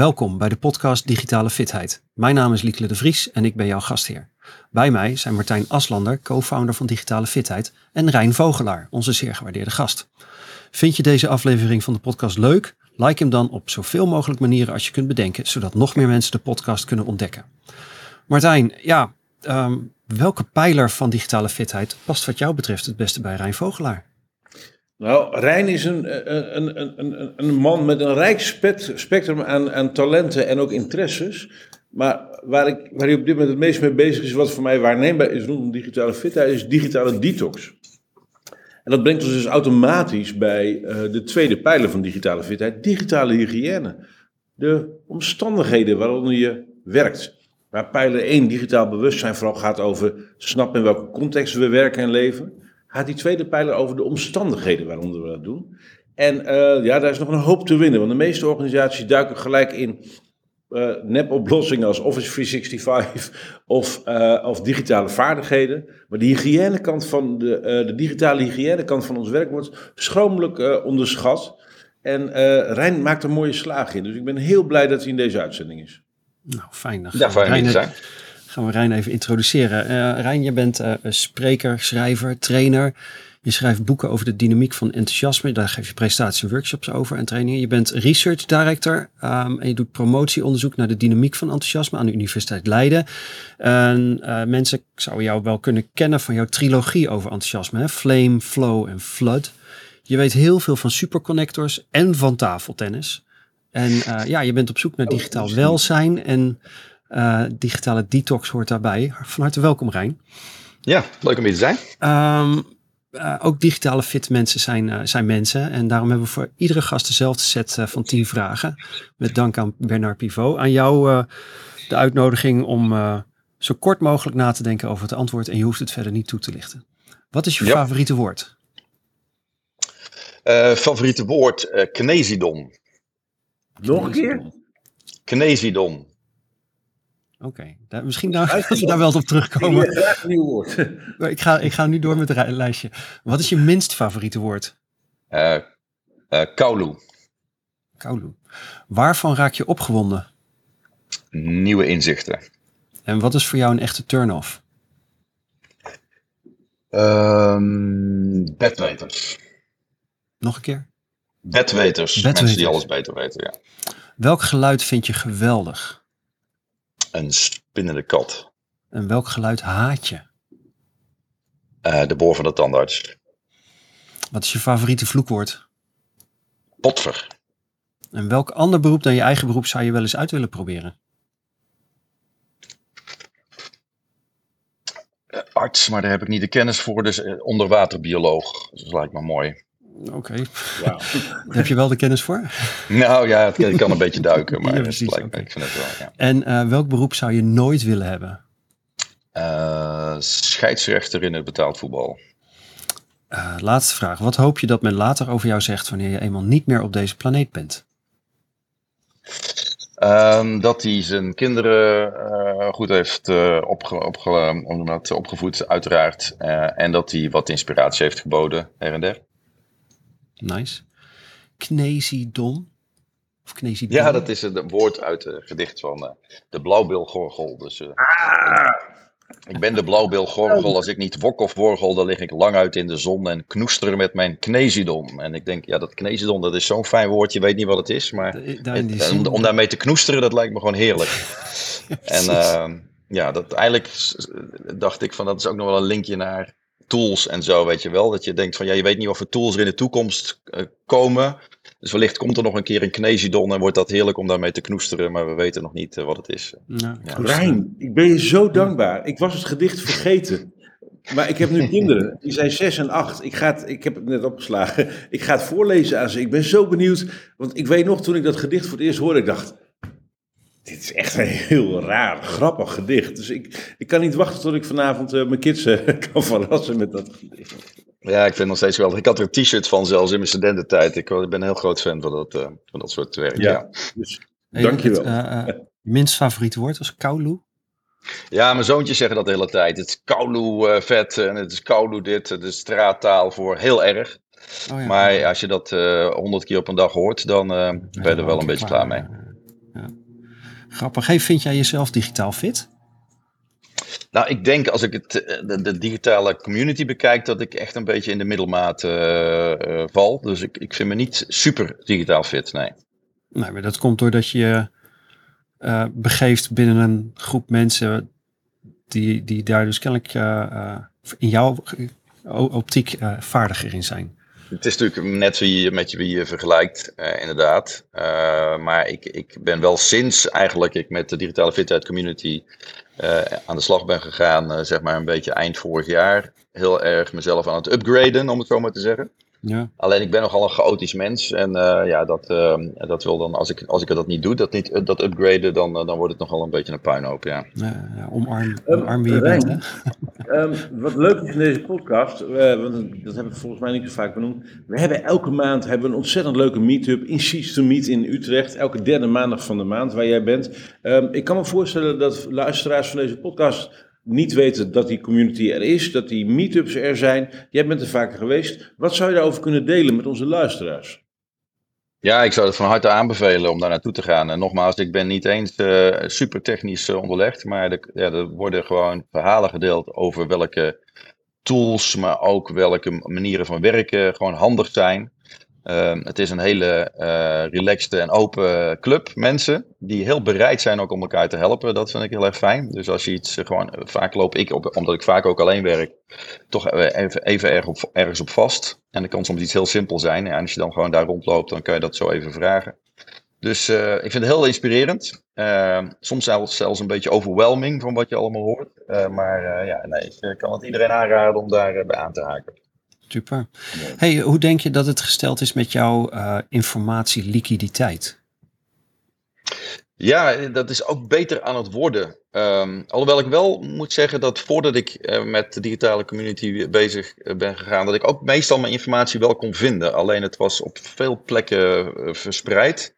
Welkom bij de podcast Digitale Fitheid. Mijn naam is Liekle de Vries en ik ben jouw gastheer. Bij mij zijn Martijn Aslander, co-founder van Digitale Fitheid, en Rijn Vogelaar, onze zeer gewaardeerde gast. Vind je deze aflevering van de podcast leuk? Like hem dan op zoveel mogelijk manieren als je kunt bedenken, zodat nog meer mensen de podcast kunnen ontdekken. Martijn, ja, ehm, welke pijler van digitale fitheid past wat jou betreft het beste bij Rijn Vogelaar? Nou, Rijn is een, een, een, een, een man met een rijk spectrum aan, aan talenten en ook interesses. Maar waar, ik, waar hij op dit moment het meest mee bezig is, wat voor mij waarneembaar is rondom digitale fitheid, is digitale detox. En dat brengt ons dus automatisch bij uh, de tweede pijler van digitale fitheid, digitale hygiëne. De omstandigheden waaronder je werkt. Waar pijler 1, digitaal bewustzijn, vooral gaat over snappen in welke context we werken en leven gaat die tweede pijler over de omstandigheden waaronder we dat doen. En uh, ja, daar is nog een hoop te winnen, want de meeste organisaties duiken gelijk in uh, nepoplossingen als Office 365 of, uh, of digitale vaardigheden. Maar de hygiënekant van de, de digitale hygiënekant van ons werk wordt schromelijk onderschat. En Rijn maakt er mooie slagen in. Dus ik ben heel blij dat hij in deze uitzending is. Nou, fijn. Dan ja, fijn gaan we Rijn even introduceren. Uh, Rijn, je bent uh, spreker, schrijver, trainer. Je schrijft boeken over de dynamiek van enthousiasme. Daar geef je presentaties en workshops over en trainingen. Je bent research director um, en je doet promotieonderzoek naar de dynamiek van enthousiasme aan de Universiteit Leiden. En uh, mensen zouden jou wel kunnen kennen van jouw trilogie over enthousiasme. Hè? Flame, Flow en Flood. Je weet heel veel van superconnectors en van tafeltennis. En ja, je bent op zoek naar oh, digitaal welzijn en uh, digitale detox hoort daarbij. Van harte welkom, Rijn. Ja, leuk om hier te zijn. Um, uh, ook digitale fit mensen zijn, uh, zijn mensen. En daarom hebben we voor iedere gast dezelfde set van tien vragen. Met dank aan Bernard Pivot. Aan jou de uitnodiging om zo kort mogelijk na te denken over het antwoord. En je hoeft het verder niet toe te lichten. Wat is je favoriete woord? favoriete woord, Knesidom. Nog een keer? Knesidom. Oké, okay. misschien daar, we daar wel op terugkomen. Een nieuw woord. ik, ga, ik ga nu door met het lijstje. Wat is je minst favoriete woord? Uh, uh, kaulu. Kaulu. Waarvan raak je opgewonden? Nieuwe inzichten. En wat is voor jou een echte turn-off? Um, bedweters. Nog een keer? Bedweters. bedweters. Mensen die alles beter weten, ja. Welk geluid vind je geweldig? Een spinnende kat. En welk geluid haat je? Uh, de boor van de tandarts. Wat is je favoriete vloekwoord? Potver. En welk ander beroep dan je eigen beroep zou je wel eens uit willen proberen? Uh, arts, maar daar heb ik niet de kennis voor, dus uh, onderwaterbioloog. Dus dat lijkt me mooi. Oké. Okay. Heb je wel de kennis voor? Nou ja, ik kan een beetje duiken, maar ja, precies, lijkt, ik vind het wel. Ja. En uh, welk beroep zou je nooit willen hebben? Uh, scheidsrechter in het betaald voetbal. Uh, laatste vraag. Wat hoop je dat men later over jou zegt wanneer je eenmaal niet meer op deze planeet bent? Um, dat hij zijn kinderen uh, goed heeft uh, opge, opge, dat, opgevoed, uiteraard. Uh, en dat hij wat inspiratie heeft geboden her en der. Nice. Knesidon? Of Knesidon? Ja, dat is een woord uit het gedicht van uh, de blauwbilgorgel. Dus, uh, ah. Ik ben de blauwbilgorgel. Als ik niet wok of worgel, dan lig ik lang uit in de zon en knoester met mijn knesidon. En ik denk, ja, dat knesidon, dat is zo'n fijn woord. Je weet niet wat het is, maar het, om, om, daarmee te knoesteren, dat lijkt me gewoon heerlijk. en uh, ja, dat eigenlijk dacht ik van, dat is ook nog wel een linkje naar tools en zo, weet je wel. Dat je denkt van, ja, je weet niet of er tools er in de toekomst uh, komen. Dus wellicht komt er nog een keer een Knesidon en wordt dat heerlijk om daarmee te knoesteren, maar we weten nog niet uh, wat het is. Ja. Rijn, ik ben je zo dankbaar. Ik was het gedicht vergeten. Maar ik heb nu kinderen, die zijn zes en acht. Ik, ga het, ik heb het net opgeslagen. Ik ga het voorlezen aan ze. Ik ben zo benieuwd, want ik weet nog toen ik dat gedicht voor het eerst hoorde, ik dacht, dit is echt een heel raar, grappig gedicht. Dus ik, ik kan niet wachten tot ik vanavond uh, mijn kids uh, kan verrassen met dat gedicht. Ja, ik vind het nog steeds wel. Ik had er een t-shirt van zelfs in mijn studententijd. Ik, ik ben een heel groot fan van dat, uh, van dat soort werk. Ja, ja. Dus, hey, dankjewel. Het minst favoriete woord was kaulu? Ja, mijn zoontjes zeggen dat de hele tijd. Het is kaulu vet en het is kaulu dit. Het is straattaal voor heel erg. Oh, ja. Maar als je dat honderd keer op een dag hoort, dan ben je er wel een beetje klaar mee. Grappig. Hey, vind jij jezelf digitaal fit? Nou, ik denk als ik het, de, de, digitale community bekijk, dat ik echt een beetje in de middelmaat uh, val. Dus ik, ik vind me niet super digitaal fit, nee. Nee, maar dat komt doordat je uh, begeeft binnen een groep mensen die, die daar dus kennelijk in jouw optiek vaardiger in zijn. Het is natuurlijk net wie, met je wie je vergelijkt, uh, inderdaad. Uh, maar ik, ik ben wel sinds eigenlijk ik met de digitale fitheid community uh, aan de slag ben gegaan, zeg maar een beetje eind vorig jaar, heel erg mezelf aan het upgraden, om het zo maar te zeggen. Ja. Alleen ik ben nogal een chaotisch mens. En uh, ja, dat, uh, dat wil dan, als ik, als ik dat niet doe, dat, niet, dat upgraden, dan, uh, dan wordt het nogal een beetje een puinhoop. Ja. Ja, ja, omarm, omarm wie je bent. Hè? um, wat leuk is in deze podcast, want dat heb ik volgens mij niet zo vaak benoemd. We hebben elke maand hebben we een ontzettend leuke meetup in Seats to Meet in Utrecht. Elke derde maandag van de maand waar jij bent. Um, ik kan me voorstellen dat luisteraars van deze podcast niet weten dat die community er is, dat die meetups er zijn. Jij bent er vaker geweest. Wat zou je daarover kunnen delen met onze luisteraars? Ja, ik zou het van harte aanbevelen om daar naartoe te gaan. En nogmaals, ik ben niet eens uh, super technisch uh, onderlegd, maar ja, er worden gewoon verhalen gedeeld over welke tools, maar ook welke manieren van werken gewoon handig zijn. Ehm, het is een hele uh, relaxed en open club mensen die heel bereid zijn ook om elkaar te helpen. Dat vind ik heel erg fijn. Dus als je iets uh, gewoon, uh, vaak loop ik, op, omdat ik vaak ook alleen werk, toch even, erg op, ergens op vast. En dat kan soms iets heel simpel zijn. En als je dan gewoon daar rondloopt, dan kan je dat zo even vragen. Dus ik vind het heel inspirerend. Ehm, soms zelfs, zelfs een beetje overwhelming van wat je allemaal hoort. maar ja, nee, ik kan het iedereen aanraden om daarbij bij aan te haken. Super. Hey, hoe denk je dat het gesteld is met jouw uh, informatieliquiditeit? Ja, dat is ook beter aan het worden. Um, alhoewel ik wel moet zeggen dat voordat ik uh, met de digitale community bezig uh, ben gegaan, dat ik ook meestal mijn informatie wel kon vinden. Alleen het was op veel plekken verspreid.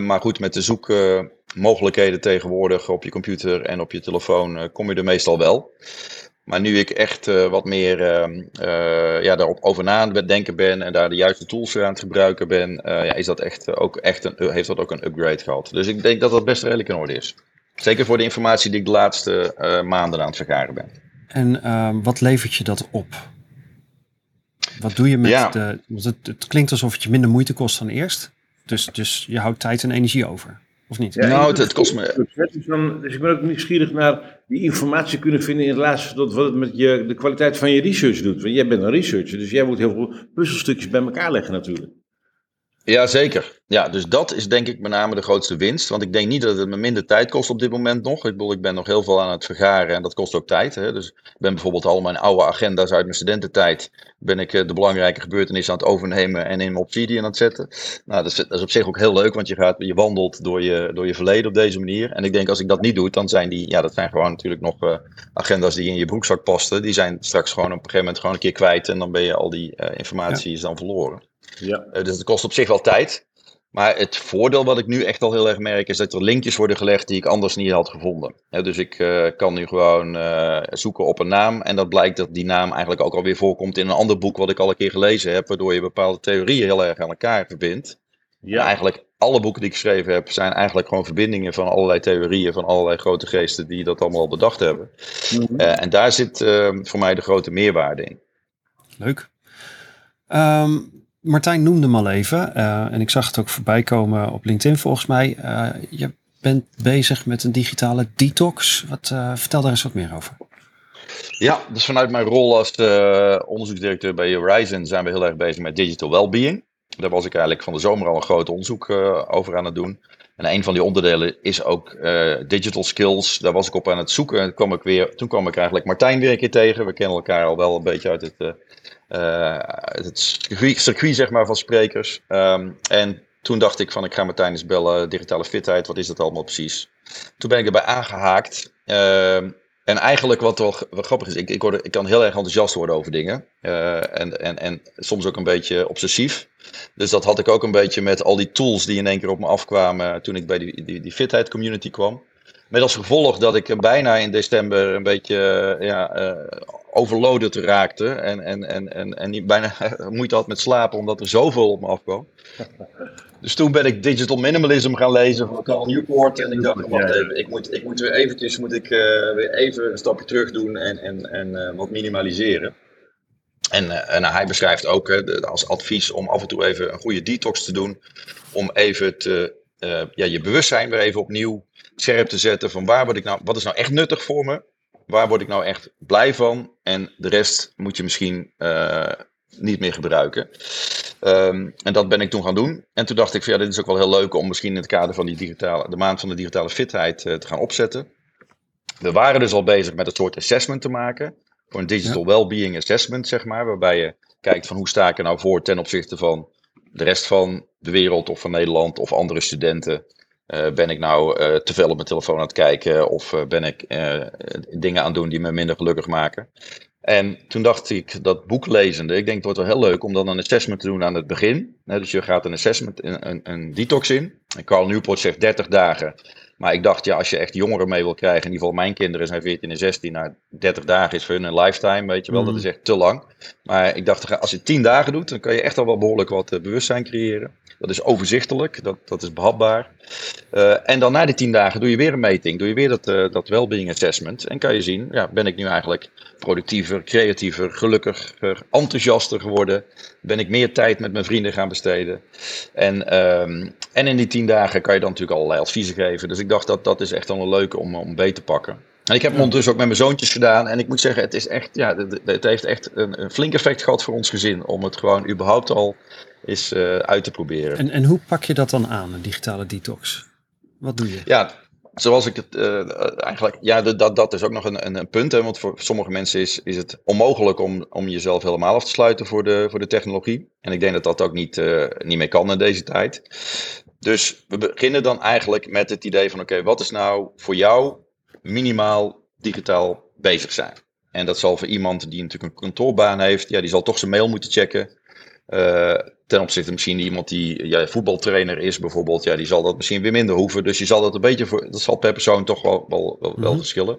maar goed, met de zoekmogelijkheden tegenwoordig op je computer en op je telefoon kom je er meestal wel. Maar nu ik echt uh, wat meer uh, ja, daarop over na aan het denken ben en daar de juiste tools voor aan het gebruiken ben, ja, is dat echt ook echt een, heeft dat ook een upgrade gehad. Dus ik denk dat dat best redelijk in orde is. Zeker voor de informatie die ik de laatste maanden aan het vergaren ben. En ehm, wat levert je dat op? Wat doe je met ja. de. Want het, het klinkt alsof het je minder moeite kost dan eerst. Dus, dus je houdt tijd en energie over. Of niet? Ja, nou, het, het kost me. Dus, dus ik ben ook nieuwsgierig naar die informatie kunnen vinden in relatie tot wat het met je, de kwaliteit van je research doet. Want jij bent een researcher, dus jij moet heel veel puzzelstukjes bij elkaar leggen natuurlijk. Ja, zeker. Ja, dus dat is denk ik met name de grootste winst. Want ik denk niet dat het me minder tijd kost op dit moment nog. Ik bedoel, ik ben nog heel veel aan het vergaren en dat kost ook tijd. Hè? Dus ik ben bijvoorbeeld al mijn oude agenda's uit mijn studententijd. Ben ik eh, de belangrijke gebeurtenissen aan het overnemen en in mijn Obsidian aan het zetten. Nou, dat is, dat is op zich ook heel leuk, want je, gaat, je wandelt door je, door je verleden op deze manier. En ik denk als ik dat niet doe, dan zijn die, ja, dat zijn gewoon natuurlijk nog uh, agenda's die in je broekzak pasten. Die zijn straks gewoon op een gegeven moment gewoon een keer kwijt en dan ben je al die uh, informatie ja. is dan verloren. Ja. Uh, dus het kost op zich wel tijd. Maar het voordeel wat ik nu echt al heel erg merk is dat er linkjes worden gelegd die ik anders niet had gevonden. dus ik uh, kan nu gewoon uh, zoeken op een naam en dat blijkt dat die naam eigenlijk ook alweer voorkomt in een ander boek wat ik al een keer gelezen heb, waardoor je bepaalde theorieën heel erg aan elkaar verbindt. Ja. En eigenlijk alle boeken die ik geschreven heb zijn eigenlijk gewoon verbindingen van allerlei theorieën van allerlei grote geesten die dat allemaal bedacht hebben. Mm -hmm. uh, en daar zit voor mij de grote meerwaarde in. Leuk. Um, Martijn noemde hem al even, uh, en ik zag het ook voorbij komen op LinkedIn volgens mij. Uh, je bent bezig met een digitale detox. Wat, uh, vertel daar eens wat meer over. Ja, dus vanuit mijn rol als onderzoeksdirecteur bij Horizon zijn we heel erg bezig met digital well-being. Daar was ik eigenlijk van de zomer al een groot onderzoek over aan het doen. En een van die onderdelen is ook digital skills. Daar was ik op aan het zoeken. En kwam ik weer, toen kwam ik eigenlijk Martijn weer een keer tegen. We kennen elkaar al wel een beetje uit het uh, het circuit, zeg maar, van sprekers. Um, en toen dacht ik van, ik ga Martijn eens bellen, digitale fitheid, wat is dat allemaal precies? Toen ben ik erbij aangehaakt. Uh, en eigenlijk wat wel wat grappig is, ik, ik, word, ik kan heel erg enthousiast worden over dingen. Uh, en, en, en soms ook een beetje obsessief. Dus dat had ik ook een beetje met al die tools die in één keer op me afkwamen toen ik bij die, die, die fitheid community kwam. Met als gevolg dat ik bijna in december een beetje ja, uh, overloaded raakte en, en, en, en, en bijna moeite had met slapen omdat er zoveel op me afkwam. Dus toen ben ik Digital Minimalism gaan lezen van Carl Newport. En ik dacht, wacht even, ik moet, ik moet weer eventjes moet ik, uh, weer even een stapje terug doen en, en, en uh, wat minimaliseren. En, uh, en hij beschrijft ook als advies om af en toe even een goede detox te doen. Om even te, ja, je bewustzijn weer even opnieuw scherp te zetten van waar word ik nou, wat is nou echt nuttig voor me? Waar word ik nou echt blij van? En de rest moet je misschien niet meer gebruiken. Ehm, en dat ben ik toen gaan doen. En toen dacht ik, van, ja, dit is ook wel heel leuk om misschien in het kader van die digitale, de maand van de digitale fitheid uh, te gaan opzetten. We waren dus al bezig met een soort assessment te maken. Voor een digital well-being assessment, zeg maar. Waarbij je kijkt van hoe sta ik er nou voor ten opzichte van de rest van de wereld of van Nederland of andere studenten. Uh, ben ik nou uh, te veel op mijn telefoon aan het kijken of uh, ben ik dingen aan het doen die me minder gelukkig maken? En toen dacht ik, dat boek lezende, ik denk het wordt wel heel leuk om dan een assessment te doen aan het begin. dus je gaat een assessment, een, een, een detox in. En Carl Newport zegt 30 dagen. Maar ik dacht, ja, als je echt jongeren mee wil krijgen, in ieder geval mijn kinderen zijn 14 en 16, nou 30 dagen is voor hun een lifetime, weet je wel, dat is echt te lang. Maar ik dacht, als je 10 dagen doet, dan kan je echt al wel behoorlijk wat bewustzijn creëren. Dat is overzichtelijk, dat, dat is behapbaar. Uh, en dan na die 10 dagen doe je weer een meting, doe je weer dat, uh, dat well-being assessment. En kan je zien, ja, ben ik nu eigenlijk productiever, creatiever, gelukkiger, enthousiaster geworden? Ben ik meer tijd met mijn vrienden gaan besteden? En, um, en in die 10 dagen kan je dan natuurlijk allerlei adviezen geven. Dus ik dacht dat dat is echt wel een leuke om, om beter te pakken. En ik heb hem ondertussen ook met mijn zoontjes gedaan. En ik moet zeggen, het, is echt, ja, het heeft echt een, een flink effect gehad voor ons gezin. Om het gewoon überhaupt al eens uh, uit te proberen. En, en hoe pak je dat dan aan, een digitale detox? Wat doe je? Ja, zoals ik het uh, eigenlijk. Ja, dat, dat is ook nog een, een, punt. Hè, want voor sommige mensen is, is het onmogelijk om, om jezelf helemaal af te sluiten voor de, voor de technologie. En ik denk dat dat ook niet, uh, niet meer kan in deze tijd. Dus we beginnen dan eigenlijk met het idee van: oké, okay, wat is nou voor jou minimaal digitaal bezig zijn? En dat zal voor iemand die natuurlijk een kantoorbaan heeft, ja, die zal toch zijn mail moeten checken. Uh, ten opzichte misschien iemand die ja, voetbaltrainer is bijvoorbeeld, ja, die zal dat misschien weer minder hoeven. Dus je zal dat een beetje voor, dat zal per persoon toch wel, wel, wel, mm -hmm. verschillen.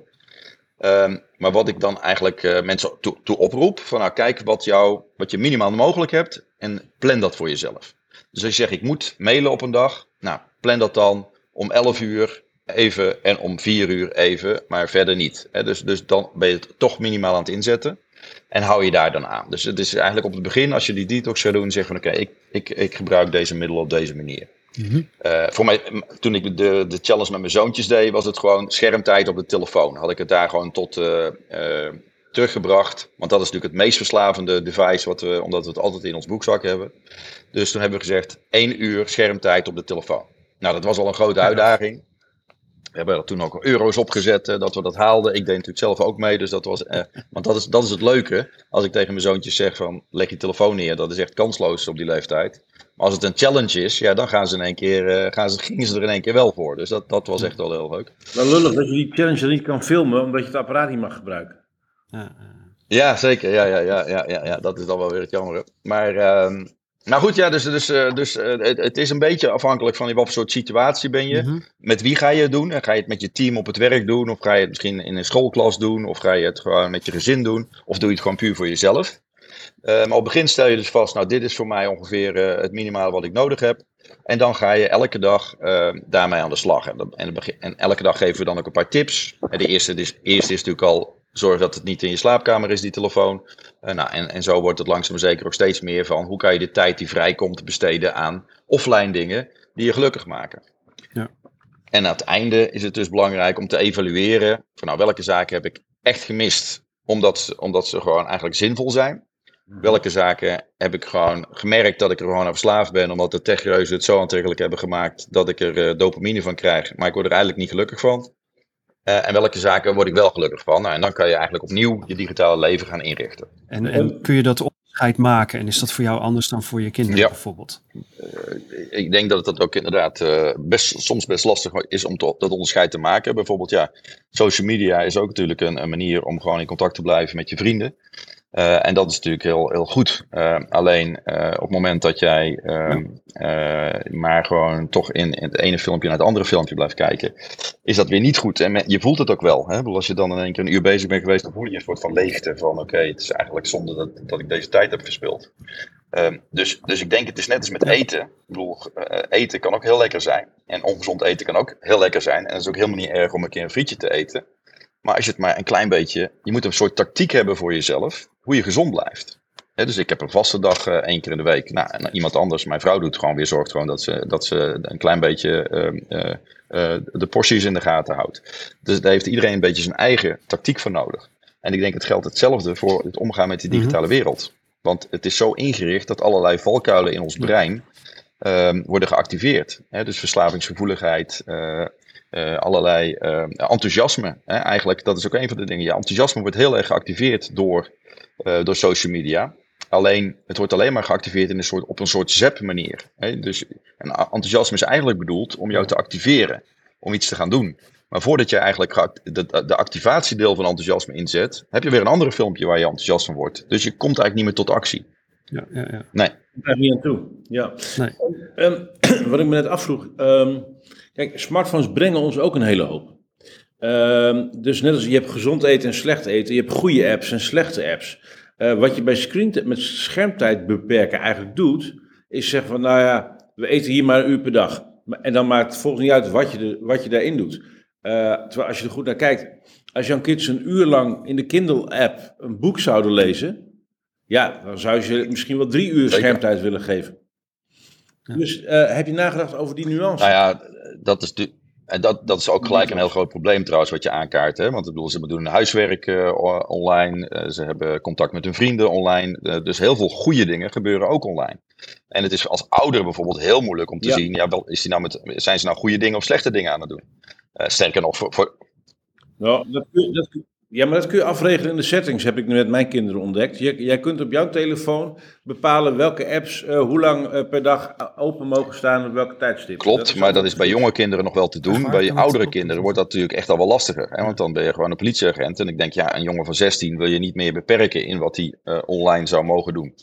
Um, maar wat ik dan eigenlijk uh, mensen toe, toe, oproep, van nou kijk wat, jou, wat je minimaal mogelijk hebt en plan dat voor jezelf. Dus als je zegt ik moet mailen op een dag, nou plan dat dan om 11 uur even en om 4 uur even, maar verder niet. Hè? Dus, dus dan ben je het toch minimaal aan het inzetten. En hou je daar dan aan. Dus het is eigenlijk op het begin, als je die detox gaat doen, zeg van oké, okay, ik, ik, ik gebruik deze middelen op deze manier. Mm -hmm. uh, voor mij, toen ik de, de challenge met mijn zoontjes deed, was het gewoon schermtijd op de telefoon. Had ik het daar gewoon tot uh, uh, teruggebracht. Want dat is natuurlijk het meest verslavende device, wat we, omdat we het altijd in ons broekzak hebben. Dus toen hebben we gezegd, één uur schermtijd op de telefoon. Nou, dat was al een grote uitdaging. We hebben er toen ook euro's opgezet uh, dat we dat haalden. Ik deed natuurlijk zelf ook mee, dus dat was. Uh, want dat is, dat is het leuke. Als ik tegen mijn zoontjes zeg van leg je telefoon neer, dat is echt kansloos op die leeftijd. Maar als het een challenge is, ja, dan gaan ze in één keer, uh, gaan ze, gingen ze er in één keer wel voor. Dus dat, dat was echt wel heel leuk. Wel lullig dat je die challenge niet kan filmen, omdat je het apparaat niet mag gebruiken. Ja, ja zeker. Ja, ja, ja, ja, ja, ja, dat is dan wel weer het jammer. Maar. Uh, nou goed, ja, dus, dus, dus het, het, is een beetje afhankelijk van in wat voor soort situatie ben je. Mm -hmm. Met wie ga je het doen? Ga je het met je team op het werk doen? Of ga je het misschien in een schoolklas doen? Of ga je het gewoon met je gezin doen? Of doe je het gewoon puur voor jezelf? Uh, maar op het begin stel je dus vast, nou dit is voor mij ongeveer uh, het minimale wat ik nodig heb. En dan ga je elke dag uh, daarmee aan de slag. En, en, en, elke dag geven we dan ook een paar tips. En de eerste, dus, eerste is natuurlijk al Zorg dat het niet in je slaapkamer is, die telefoon. Uh, nou, en, en zo wordt het langzaam zeker ook steeds meer van hoe kan je de tijd die vrijkomt besteden aan offline dingen die je gelukkig maken. Ja. En aan het einde is het dus belangrijk om te evalueren van nou welke zaken heb ik echt gemist omdat, omdat ze gewoon eigenlijk zinvol zijn. Welke zaken heb ik gewoon gemerkt dat ik er gewoon aan verslaafd ben, omdat de techreuzen het zo aantrekkelijk hebben gemaakt dat ik er uh, dopamine van krijg, maar ik word er eigenlijk niet gelukkig van. Uh, en welke zaken word ik wel gelukkig van? Nou, en dan kan je eigenlijk opnieuw je digitale leven gaan inrichten. En, en kun je dat onderscheid maken? En is dat voor jou anders dan voor je kinderen ja. bijvoorbeeld? Uh, ik denk dat het ook inderdaad uh, best, soms best lastig is om dat onderscheid te maken. Bijvoorbeeld, ja, social media is ook natuurlijk een, een, manier om gewoon in contact te blijven met je vrienden. Uh, en dat is natuurlijk heel, heel goed. Uh, alleen uh, op het moment dat jij ehm, maar gewoon toch in, in, het ene filmpje naar het andere filmpje blijft kijken, is dat weer niet goed. En je voelt het ook wel. Hè? Als je dan in één keer een uur bezig bent geweest, dan voel je een soort van leegte. Van oké, het is eigenlijk zonde dat, dat ik deze tijd heb verspild. Um, dus, dus ik denk het is net als met eten. Ik bedoel, eten kan ook heel lekker zijn. En ongezond eten kan ook heel lekker zijn. En het is ook helemaal niet erg om een keer een frietje te eten. Maar als je het maar een klein beetje. Je moet een soort tactiek hebben voor jezelf. Hoe je gezond blijft. dus ik heb een vaste dag uh, één keer in de week. Nou, en iemand anders, mijn vrouw doet gewoon weer, zorgt gewoon dat ze, dat ze een klein beetje uh, uh, de porties in de gaten houdt. Dus daar heeft iedereen een beetje zijn eigen tactiek voor nodig. En ik denk het geldt hetzelfde voor het omgaan met die mhm. digitale wereld. Want het is zo ingericht dat allerlei valkuilen in ons brein ehm, worden geactiveerd. dus verslavingsgevoeligheid, uh, allerlei uh, enthousiasme. Hè? Eigenlijk, dat is ook een van de dingen. Ja, enthousiasme wordt heel erg geactiveerd door, uh, door social media. Alleen, het wordt alleen maar geactiveerd in een soort, op een soort zap-manier. Dus en enthousiasme is eigenlijk bedoeld om jou te activeren, om iets te gaan doen. Maar voordat je eigenlijk de, de activatiedeel van enthousiasme inzet, heb je weer een andere filmpje waar je enthousiast van wordt. Dus je komt eigenlijk niet meer tot actie. Ja, ja, ja. Nee. Daar niet aan toe. Ja. Nee. Um, wat ik me net afvroeg. Um, Kijk, smartphones brengen ons ook een hele hoop. Uh, dus net als je hebt gezond eten en slecht eten, je hebt goede apps en slechte apps. Uh, wat je bij screen met schermtijd beperken eigenlijk doet, is zeggen van, nou ja, we eten hier maar een uur per dag. En dan maakt het volgens niet uit wat je, de, wat je daarin doet. Uh, terwijl als je er goed naar kijkt, als jouw kids een uur lang in de Kindle-app een boek zouden lezen, ja, dan zou je ze misschien wel drie uur schermtijd willen geven. Dus uh, heb je nagedacht over die nuance? Nou ja, dat is de, en dat, dat is ook gelijk een heel groot probleem trouwens wat je aankaart. Hè? Want ik bedoel, ze doen huiswerk uh, online, uh, ze hebben contact met hun vrienden online. Uh, dus heel veel goede dingen gebeuren ook online. En het is als ouder bijvoorbeeld heel moeilijk om te zien, ja, wel, is die nou met, zijn ze nou goede dingen of slechte dingen aan het doen? sterker nog, voor, voor... Nou, dat, dat, ja, maar dat kun je afregelen in de settings, heb ik nu met mijn kinderen ontdekt. jij kunt op jouw telefoon bepalen welke apps uh, hoe lang uh, per dag open mogen staan op welke tijdstip. Klopt, maar dat is bij jonge kinderen nog wel te doen. Bij oudere kinderen wordt dat natuurlijk echt al wel lastiger. Hè? Want dan ben je gewoon een politieagent. En ik denk, ja, een jongen van 16 wil je niet meer beperken in wat hij uh, online zou mogen doen.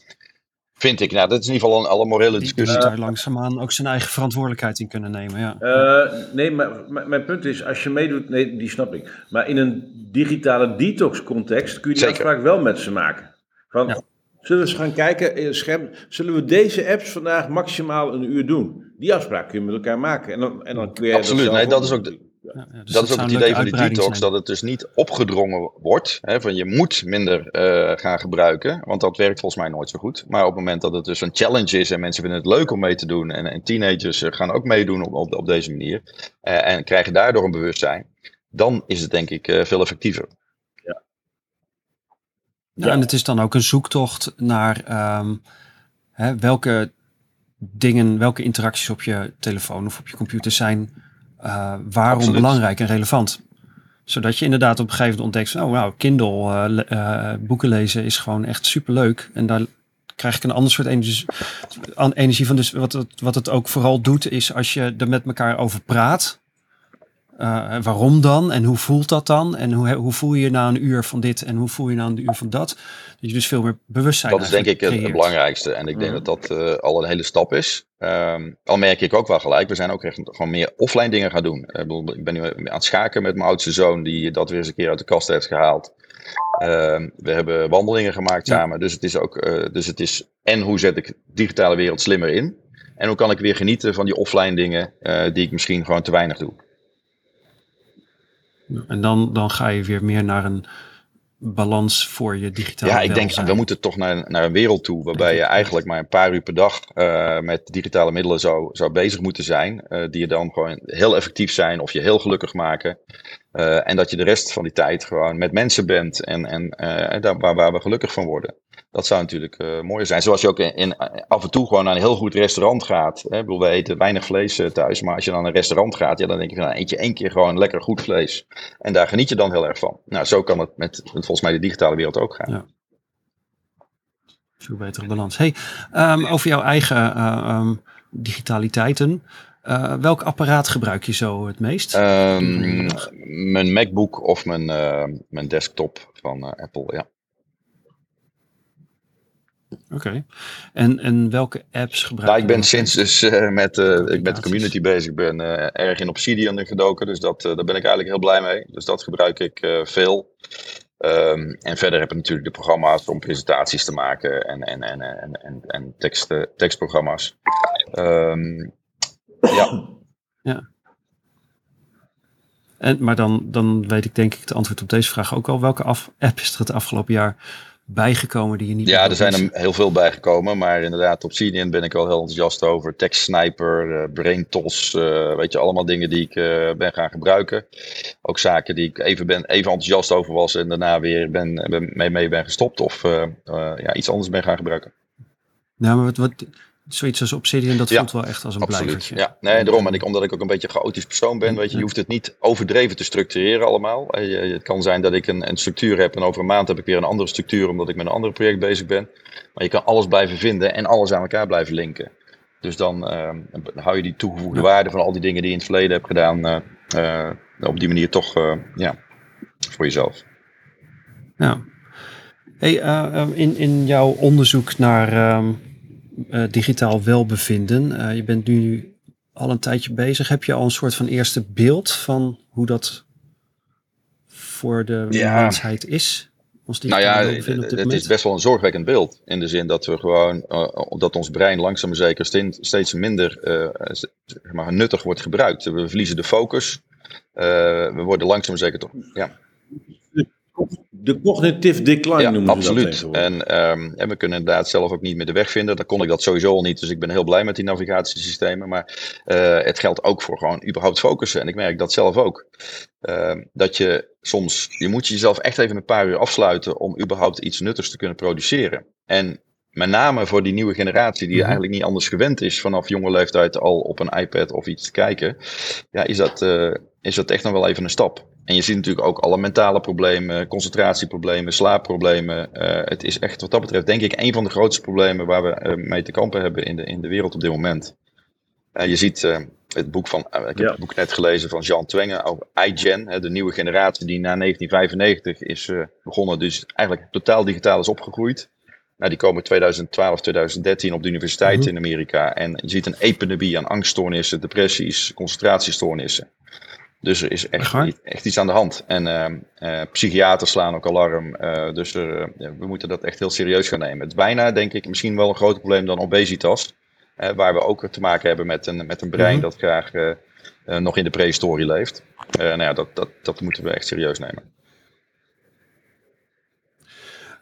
Vind ik. Nou, dat is in ieder geval een alle morele discussie. Die daar langzaamaan ook zijn eigen verantwoordelijkheid in kunnen nemen. Ja. Uh, nee, maar, mijn punt is, als je meedoet, nee, die snap ik. Maar in een digitale detox context kun je die Zeker. afspraak wel met ze maken. Van, ja. Zullen we eens gaan kijken in het scherm, zullen we deze apps vandaag maximaal een uur doen? Die afspraak kun je met elkaar maken. En dan, en dan kun je Absoluut, dat nee, dat is ook... De, ja, dus dat is ook het idee van die detox, dat het dus niet opgedrongen wordt. Hè, van je moet minder uh, gaan gebruiken, want dat werkt volgens mij nooit zo goed. Maar op het moment dat het dus een challenge is en mensen vinden het leuk om mee te doen, en, en teenagers uh, gaan ook meedoen op, op, op deze manier, uh, en krijgen daardoor een bewustzijn, dan is het denk ik veel effectiever. Ja. ja. en het is dan ook een zoektocht naar um, hè, welke dingen, welke interacties op je telefoon of op je computer zijn uh, waarom belangrijk en relevant. Zodat je inderdaad op een gegeven moment ontdekt, oh nou, Kindle, uh, uh, boeken lezen is gewoon echt superleuk. En daar krijg ik een ander soort energie, energie van. Dus wat het, wat het ook vooral doet, is als je er met elkaar over praat, uh, waarom dan? En hoe voelt dat dan? En hoe, hoe voel je je na een uur van dit en hoe voel je na een uur van dat? Dat je dus veel meer bewustzijn Dat is denk ik het, belangrijkste. En ik denk dat dat uh, al een hele stap is. Um, al merk ik ook wel gelijk, we zijn ook echt gewoon meer offline dingen gaan doen. Uh, ik ben nu aan het schaken met mijn oudste zoon, die dat weer eens een keer uit de kast heeft gehaald. Uh, we hebben wandelingen gemaakt ja. samen. Dus het is ook, dus het is en hoe zet ik de digitale wereld slimmer in? En hoe kan ik weer genieten van die offline dingen die ik misschien gewoon te weinig doe? En dan, dan ga je weer meer naar een balans voor je digitale Ja, ik denk, we moeten toch naar, naar een wereld toe waarbij je eigenlijk maar een paar uur per dag uh, met digitale middelen zou, zou bezig moeten zijn. Uh, die je dan gewoon heel effectief zijn of je heel gelukkig maken. Uh, en dat je de rest van die tijd gewoon met mensen bent en, en daar, waar, waar we gelukkig van worden. Dat zou natuurlijk uh, mooier zijn. Zoals je ook in, af en toe gewoon naar een heel goed restaurant gaat. Hè? Ik bedoel, eten weinig vlees uh, thuis. Maar als je dan naar een restaurant gaat, ja, dan denk je van, nou, eet je één keer gewoon lekker goed vlees. En daar geniet je dan heel erg van. Nou, zo kan het met, met volgens mij de digitale wereld ook gaan. Ja. Veel betere balans. Hey, um, over jouw eigen uh, um, digitaliteiten. welk apparaat gebruik je zo het meest? Um, mijn MacBook of mijn, mijn desktop van Apple, ja. Oké. En, en welke apps gebruik nou, je? ik ben sinds dus uh, met, uh, ik met de community bezig ben, uh, erg in Obsidian gedoken. Dus dat, daar ben ik eigenlijk heel blij mee. Dus dat gebruik ik veel. Um, en verder heb ik natuurlijk de programma's om presentaties te maken en, en, en, en, en, en tekst, tekstprogramma's. Um, ja. ja. En, maar dan, dan weet ik denk ik het antwoord op deze vraag ook al. Welke af, app is er het afgelopen jaar bijgekomen die je niet Ja, er zijn er heel veel bijgekomen. Maar inderdaad, Obsidian ben ik wel heel enthousiast over. Text Sniper, uh, BrainTos, uh, weet je, allemaal dingen die ik uh, ben gaan gebruiken. Ook zaken die ik even, ben, even enthousiast over was en daarna weer ben, ben, mee, mee ben gestopt. Of ja, iets anders ben gaan gebruiken. Nou, maar wat, wat, zoiets als Obsidian, dat voelt wel echt als een absoluut. blijvertje. Ja, nee, daarom. En ik, omdat ik ook een beetje een chaotisch persoon ben, weet je, je hoeft het niet overdreven te structureren allemaal. Het kan zijn dat ik een, een structuur heb en over een maand heb ik weer een andere structuur omdat ik met een ander project bezig ben. Maar je kan alles blijven vinden en alles aan elkaar blijven linken. Dus dan uh, hou je die toegevoegde waarde van al die dingen die je in het verleden hebt gedaan, uh, uh, op die manier toch ja, voor jezelf. Ja. Hey, in, in jouw onderzoek naar um, uh, digitaal welbevinden. Uh, je bent nu al een tijdje bezig. Heb je al een soort van eerste beeld van hoe dat voor de ja. mensheid is? nou ja, het is best wel een zorgwekkend beeld. In de zin dat we gewoon, uh, dat ons brein langzaam maar zeker steeds minder zeg maar, nuttig wordt gebruikt. We verliezen de focus. we worden langzaam maar zeker toch, ja, de cognitive decline ja, noemen absoluut. dat en, um, en we kunnen inderdaad zelf ook niet meer de weg vinden. Dan kon ik dat sowieso al niet, dus ik ben heel blij met die navigatiesystemen. Maar uh, het geldt ook voor gewoon überhaupt focussen. En ik merk dat zelf ook. Uh, dat je soms, je moet jezelf echt even een paar uur afsluiten om überhaupt iets nuttigs te kunnen produceren. En met name voor die nieuwe generatie die mm eigenlijk niet anders gewend is vanaf jonge leeftijd al op een iPad of iets te kijken, ja, is dat, uh, is dat echt nog wel even een stap. En je ziet natuurlijk ook alle mentale problemen, concentratieproblemen, slaapproblemen. Uh, het is echt wat dat betreft denk ik een van de grootste problemen waar we uh, mee te kampen hebben in de, in de wereld op dit moment. je ziet het boek van, ik heb ja. het boek net gelezen van Jean Twenge over iGen, de nieuwe generatie die na 1995 is begonnen, dus eigenlijk totaal digitaal is opgegroeid. Nou, die komen 2012, 2013 op de universiteit mhm. in Amerika. En je ziet een epidemie aan angststoornissen, depressies, concentratiestoornissen. Dus er is echt, echt iets aan de hand. En uh, psychiaters slaan ook alarm. Uh, dus er, we moeten dat echt heel serieus gaan nemen. Het is bijna, denk ik, misschien wel een groter probleem dan obesitas. waar we ook te maken hebben met een, met een brein mhm. dat graag nog in de prehistorie leeft. nou ja, dat, dat, dat moeten we echt serieus nemen.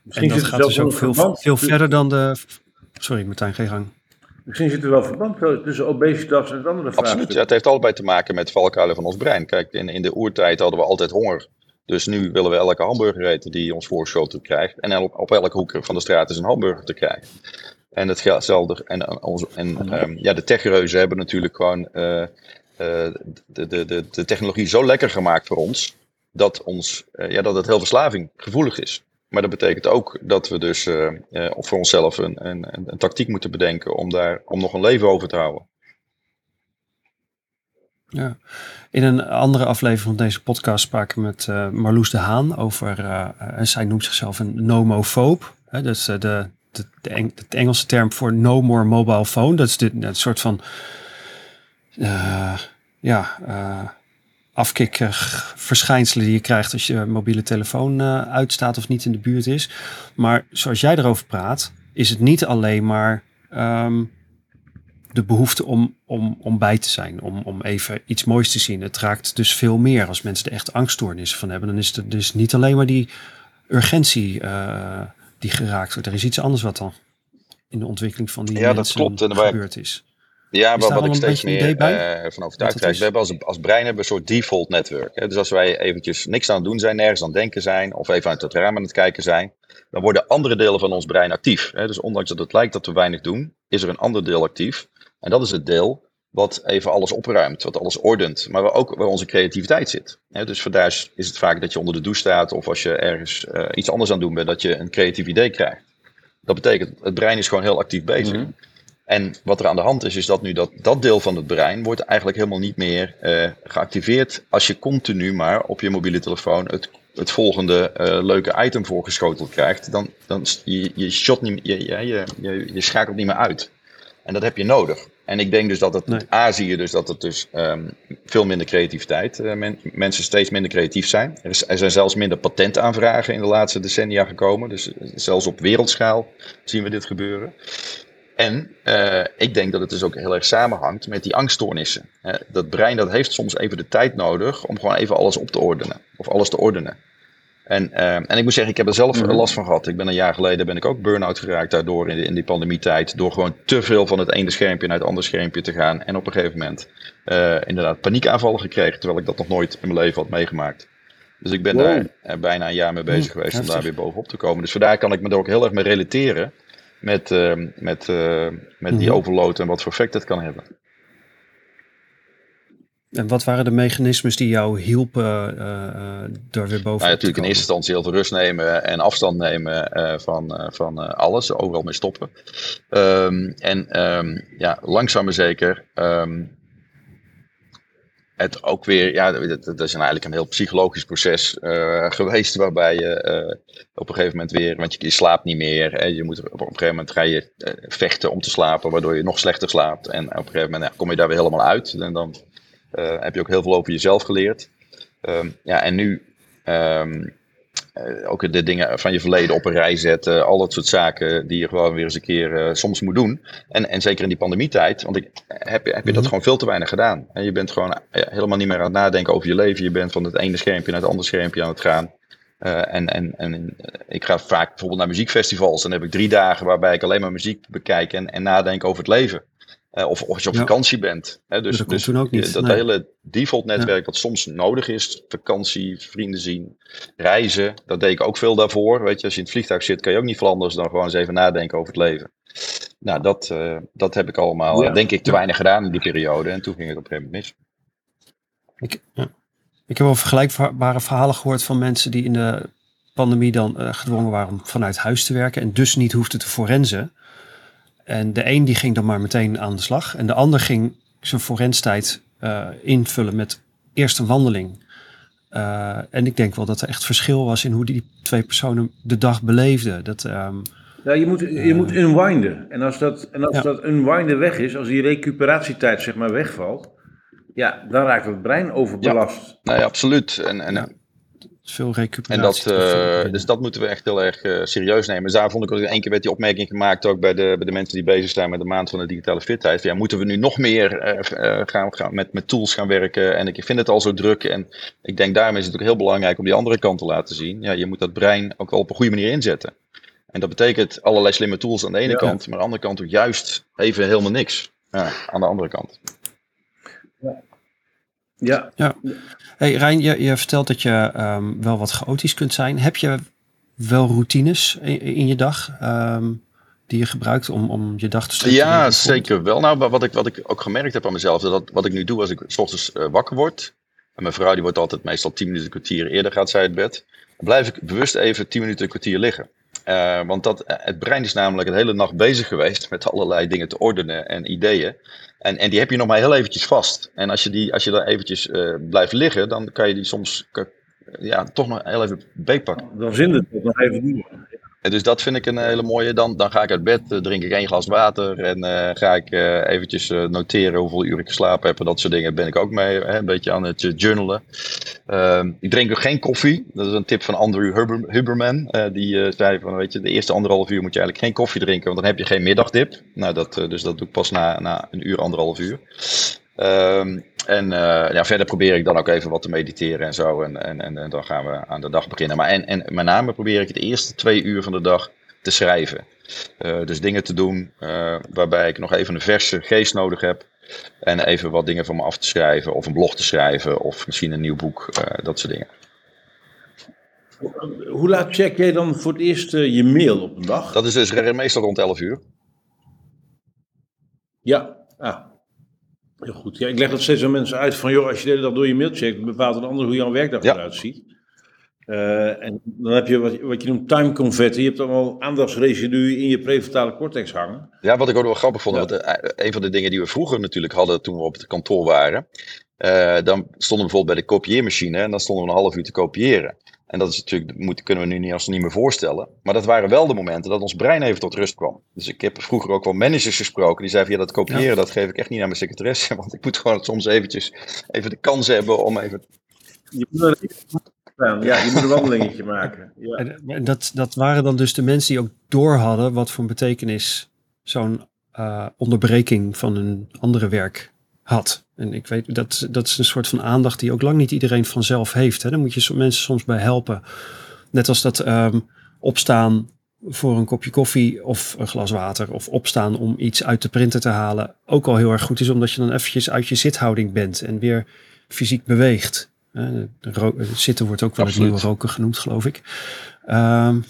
Misschien en dat gaat dus ook veel, veel verder dan de... Sorry, Martijn, geen gang. Misschien zit er wel verband tussen obesitas en het andere vraag. Absoluut, ja, het heeft allebei te maken met valkuilen van ons brein. Kijk, in, in de oertijd hadden we altijd honger. Dus nu willen we elke hamburger eten die ons voorgeschoten krijgt. En op, op elke hoek van de straat is een hamburger te krijgen. En het hetzelfde. En, en, en um, ja, de techreuzen hebben natuurlijk gewoon uh, uh, de, de, de, de technologie zo lekker gemaakt voor ons. Dat, ons, uh, ja, dat het heel verslaving gevoelig is. Maar dat betekent ook dat we dus uh, uh, voor onszelf een, een, een, tactiek moeten bedenken om, daar, om nog een leven over te houden. Ja. In een andere aflevering van deze podcast spraken we met uh, Marloes de Haan over, en zij noemt zichzelf een nomofoob. Hè, de, de, de, Engelse term voor no more mobile phone. Dat is dit, een soort van, ja, afkikverschijnselen die je krijgt als je mobiele telefoon uh, uitstaat of niet in de buurt is. Maar zoals jij erover praat, is het niet alleen maar um, de behoefte om, om, om bij te zijn, om, om even iets moois te zien. Het raakt dus veel meer als mensen er echt angststoornissen van hebben. Dan is het dus niet alleen maar die urgentie uh, die geraakt wordt. Er is iets anders wat dan in de ontwikkeling van die ja, mensen dat klopt. En gebeurd is. Ja, maar wat ik steeds meer uh, van overtuigd raak. We hebben als, als brein hebben een soort default netwerk. Hè? Dus als wij eventjes niks aan het doen zijn, nergens aan het denken zijn, of even uit het raam aan het kijken zijn, dan worden andere delen van ons brein actief. Hè? Dus ondanks dat het lijkt dat we weinig doen, is er een ander deel actief. En dat is het deel wat even alles opruimt, wat alles ordent, maar waar ook waar onze creativiteit zit. Hè? Dus vandaar is het vaak dat je onder de douche staat, of als je ergens uh, iets anders aan het doen bent, dat je een creatief idee krijgt. Dat betekent, het brein is gewoon heel actief bezig. Mm en wat er aan de hand is, is dat nu dat, dat deel van het brein wordt eigenlijk helemaal niet meer uh, geactiveerd als je continu maar op je mobiele telefoon het het volgende leuke item voorgeschoteld krijgt, dan, dan je, je, shot niet, je, je, je, je schakelt niet meer uit. En dat heb je nodig. En ik denk dus dat het, nee. A zie je dus dat het dus um, veel minder creativiteit, uh, men, mensen steeds minder creatief zijn. Er, is, er, zijn zelfs minder patentaanvragen in de laatste decennia gekomen. Dus eh, zelfs op wereldschaal zien we dit gebeuren. En uh, ik denk dat het dus ook heel erg samenhangt met die angststoornissen. Uh, dat brein dat heeft soms even de tijd nodig om gewoon even alles op te ordenen. Of alles te ordenen. En, uh, en ik moet zeggen, ik heb er zelf mm last van gehad. Ik ben een jaar geleden ben ik ook burn-out geraakt daardoor in, de, in die pandemietijd. Door gewoon te veel van het ene schermpje naar het andere schermpje te gaan. En op een gegeven moment uh, inderdaad paniekaanvallen gekregen. Terwijl ik dat nog nooit in mijn leven had meegemaakt. Dus ik ben wow. daar bijna een jaar mee bezig geweest om daar weer bovenop te komen. Dus vandaar kan ik me er ook heel erg mee relateren. Met, met, met die overload en wat voor effect dat kan hebben. En wat waren de mechanismes die jou hielpen daar weer boven nou, Natuurlijk in eerste instantie heel veel rust nemen en afstand nemen van, van alles, overal mee stoppen. Um, en um, ja, langzaam maar zeker um, het ook weer, ja, dat, dat, is eigenlijk een heel psychologisch proces geweest waarbij je op een gegeven moment weer, want je, slaapt niet meer, en je moet op een gegeven moment ga je vechten om te slapen, waardoor je nog slechter slaapt. En op een gegeven moment kom je daar weer helemaal uit en dan heb je ook heel veel over jezelf geleerd. Um, ja, en nu uh, ook de dingen van je verleden op een rij zetten. Al dat soort zaken die je gewoon weer eens een keer uh, soms moet doen. En, en zeker in die pandemietijd, want ik, heb, heb je dat gewoon veel te weinig gedaan. En je bent gewoon helemaal niet meer aan het nadenken over je leven. Je bent van het ene schermpje naar het andere schermpje aan het gaan. Uh, en, en, en ik ga vaak bijvoorbeeld naar muziekfestivals. En dan heb ik drie dagen waarbij ik alleen maar muziek bekijk en, en nadenk over het leven. Uh, of, of als je op ja. vakantie bent. Hè, dus dat, dus, ook niet. dat nee. hele default netwerk wat soms nodig is. Vakantie, vrienden zien, reizen. Dat deed ik ook veel daarvoor. Weet je, als je in het vliegtuig zit kan je ook niet veel anders dan gewoon eens even nadenken over het leven. Nou, dat, uh, dat heb ik allemaal, ja. denk ik, te weinig gedaan in die periode. En toen ging het op een gegeven moment mis. Ik, ja. ik heb wel vergelijkbare verhalen gehoord van mensen die in de pandemie dan uh, gedwongen waren om vanuit huis te werken. En dus niet hoefden te forensen. En de een die ging dan maar meteen aan de slag. En de ander ging zijn forenstijd uh, invullen met eerst een wandeling. Uh, en ik denk wel dat er echt verschil was in hoe die twee personen de dag beleefden. Dat, um, ja, je moet, je uh, moet unwinden. En als dat, en als ja. dat unwinden weg is, als die recuperatietijd zeg maar wegvalt, ja, dan raakt het brein overbelast. Ja, nee, absoluut. En, en ja veel recuperatie. En dat, uh, dus dat moeten we echt heel erg uh, serieus nemen. Dus daar vond ik ook één keer werd die opmerking gemaakt, ook bij de, bij de mensen die bezig zijn met de maand van de digitale fitheid. Ja, moeten we nu nog meer uh, gaan, gaan met, met tools gaan werken? En ik vind het al zo druk. En ik denk daarom is het ook heel belangrijk om die andere kant te laten zien. Ja, je moet dat brein ook wel op een goede manier inzetten. En dat betekent allerlei slimme tools aan de ene ja. kant, maar aan de andere kant ook juist even helemaal niks. Ja, aan de andere kant. Ja. Hey Rijn, je, je vertelt dat je um, wel wat chaotisch kunt zijn. Heb je wel routines in, in je dag um, die je gebruikt om, om je dag te structureren? Ja, zeker wel. Nou, wat ik, wat ik ook gemerkt heb aan mezelf, dat wat ik nu doe als ik s ochtends uh, wakker word. En mijn vrouw die wordt altijd meestal 10 minuten, een kwartier eerder gaat zij uit bed. Dan blijf ik bewust even 10 minuten, een kwartier liggen. Uh, want dat, het brein is namelijk een hele nacht bezig geweest met allerlei dingen te ordenen en ideeën. En, en die heb je nog maar heel eventjes vast. En als je, die, als je daar eventjes uh, blijft liggen, dan kan je die soms ja, toch nog heel even beetpakken. Dan zin het nog even doen. En dus dat vind ik een hele mooie. Dan, dan ga ik uit bed, uh, drink ik één glas water en uh, ga ik uh, eventjes noteren hoeveel uur ik geslapen heb en dat soort dingen. Ben ik ook mee, hè, een beetje aan het journalen. Ehm, ik drink ook geen koffie. Dat is een tip van Andrew Huber, Huberman. die zei van, weet je, de eerste anderhalf uur moet je eigenlijk geen koffie drinken, want dan heb je geen middagdip. Nou, dat, dus dat doe ik pas na, na een uur, anderhalf uur. Um, en uh, ja, verder probeer ik dan ook even wat te mediteren en zo. En, en, en, en dan gaan we aan de dag beginnen. Maar en, en met name probeer ik de eerste twee uur van de dag te schrijven. Uh, dus dingen te doen uh, waarbij ik nog even een verse geest nodig heb. En even wat dingen van me af te schrijven. Of een blog te schrijven. Of misschien een nieuw boek. dat soort dingen. Hoe laat check jij dan voor het eerst je mail op een dag? Dat is dus meestal rond 11 uur. Ja, ah. Heel goed. Ja, ik leg dat steeds aan mensen uit van, joh, als je de hele dag door je mail checkt, bepaalt een ander hoe jouw werkdag ja. eruit ziet. Uh, en dan heb je wat, wat je noemt time confetti. Je hebt allemaal aandachtsresidu in je prefrontale cortex hangen. Ja, wat ik ook wel grappig vond. Ja. Want, uh, een van de dingen die we vroeger natuurlijk hadden toen we op het kantoor waren. Dan stonden we bijvoorbeeld bij de kopieermachine en dan stonden we een half uur te kopiëren. En dat is natuurlijk, moet, kunnen we nu niet, als niet meer voorstellen. Maar dat waren wel de momenten dat ons brein even tot rust kwam. Dus ik heb vroeger ook wel managers gesproken die zeiden: ja, dat kopiëren, dat geef ik echt niet aan mijn secretaresse. Want ik moet gewoon soms eventjes even de kans hebben om even. Je moet er, ja, je moet een wandelingetje maken. Ja. En dat, dat waren dan dus de mensen die ook door hadden wat voor betekenis zo'n uh, onderbreking van een andere werk had. En ik weet, dat, dat is een soort van aandacht die ook lang niet iedereen vanzelf heeft. Hè. Daar moet je mensen soms bij helpen. Net als dat um, opstaan voor een kopje koffie of een glas water of opstaan om iets uit de printer te halen ook al heel erg goed is, omdat je dan eventjes uit je zithouding bent en weer fysiek beweegt. zitten wordt ook wel het nieuwe roken genoemd, geloof ik. Um,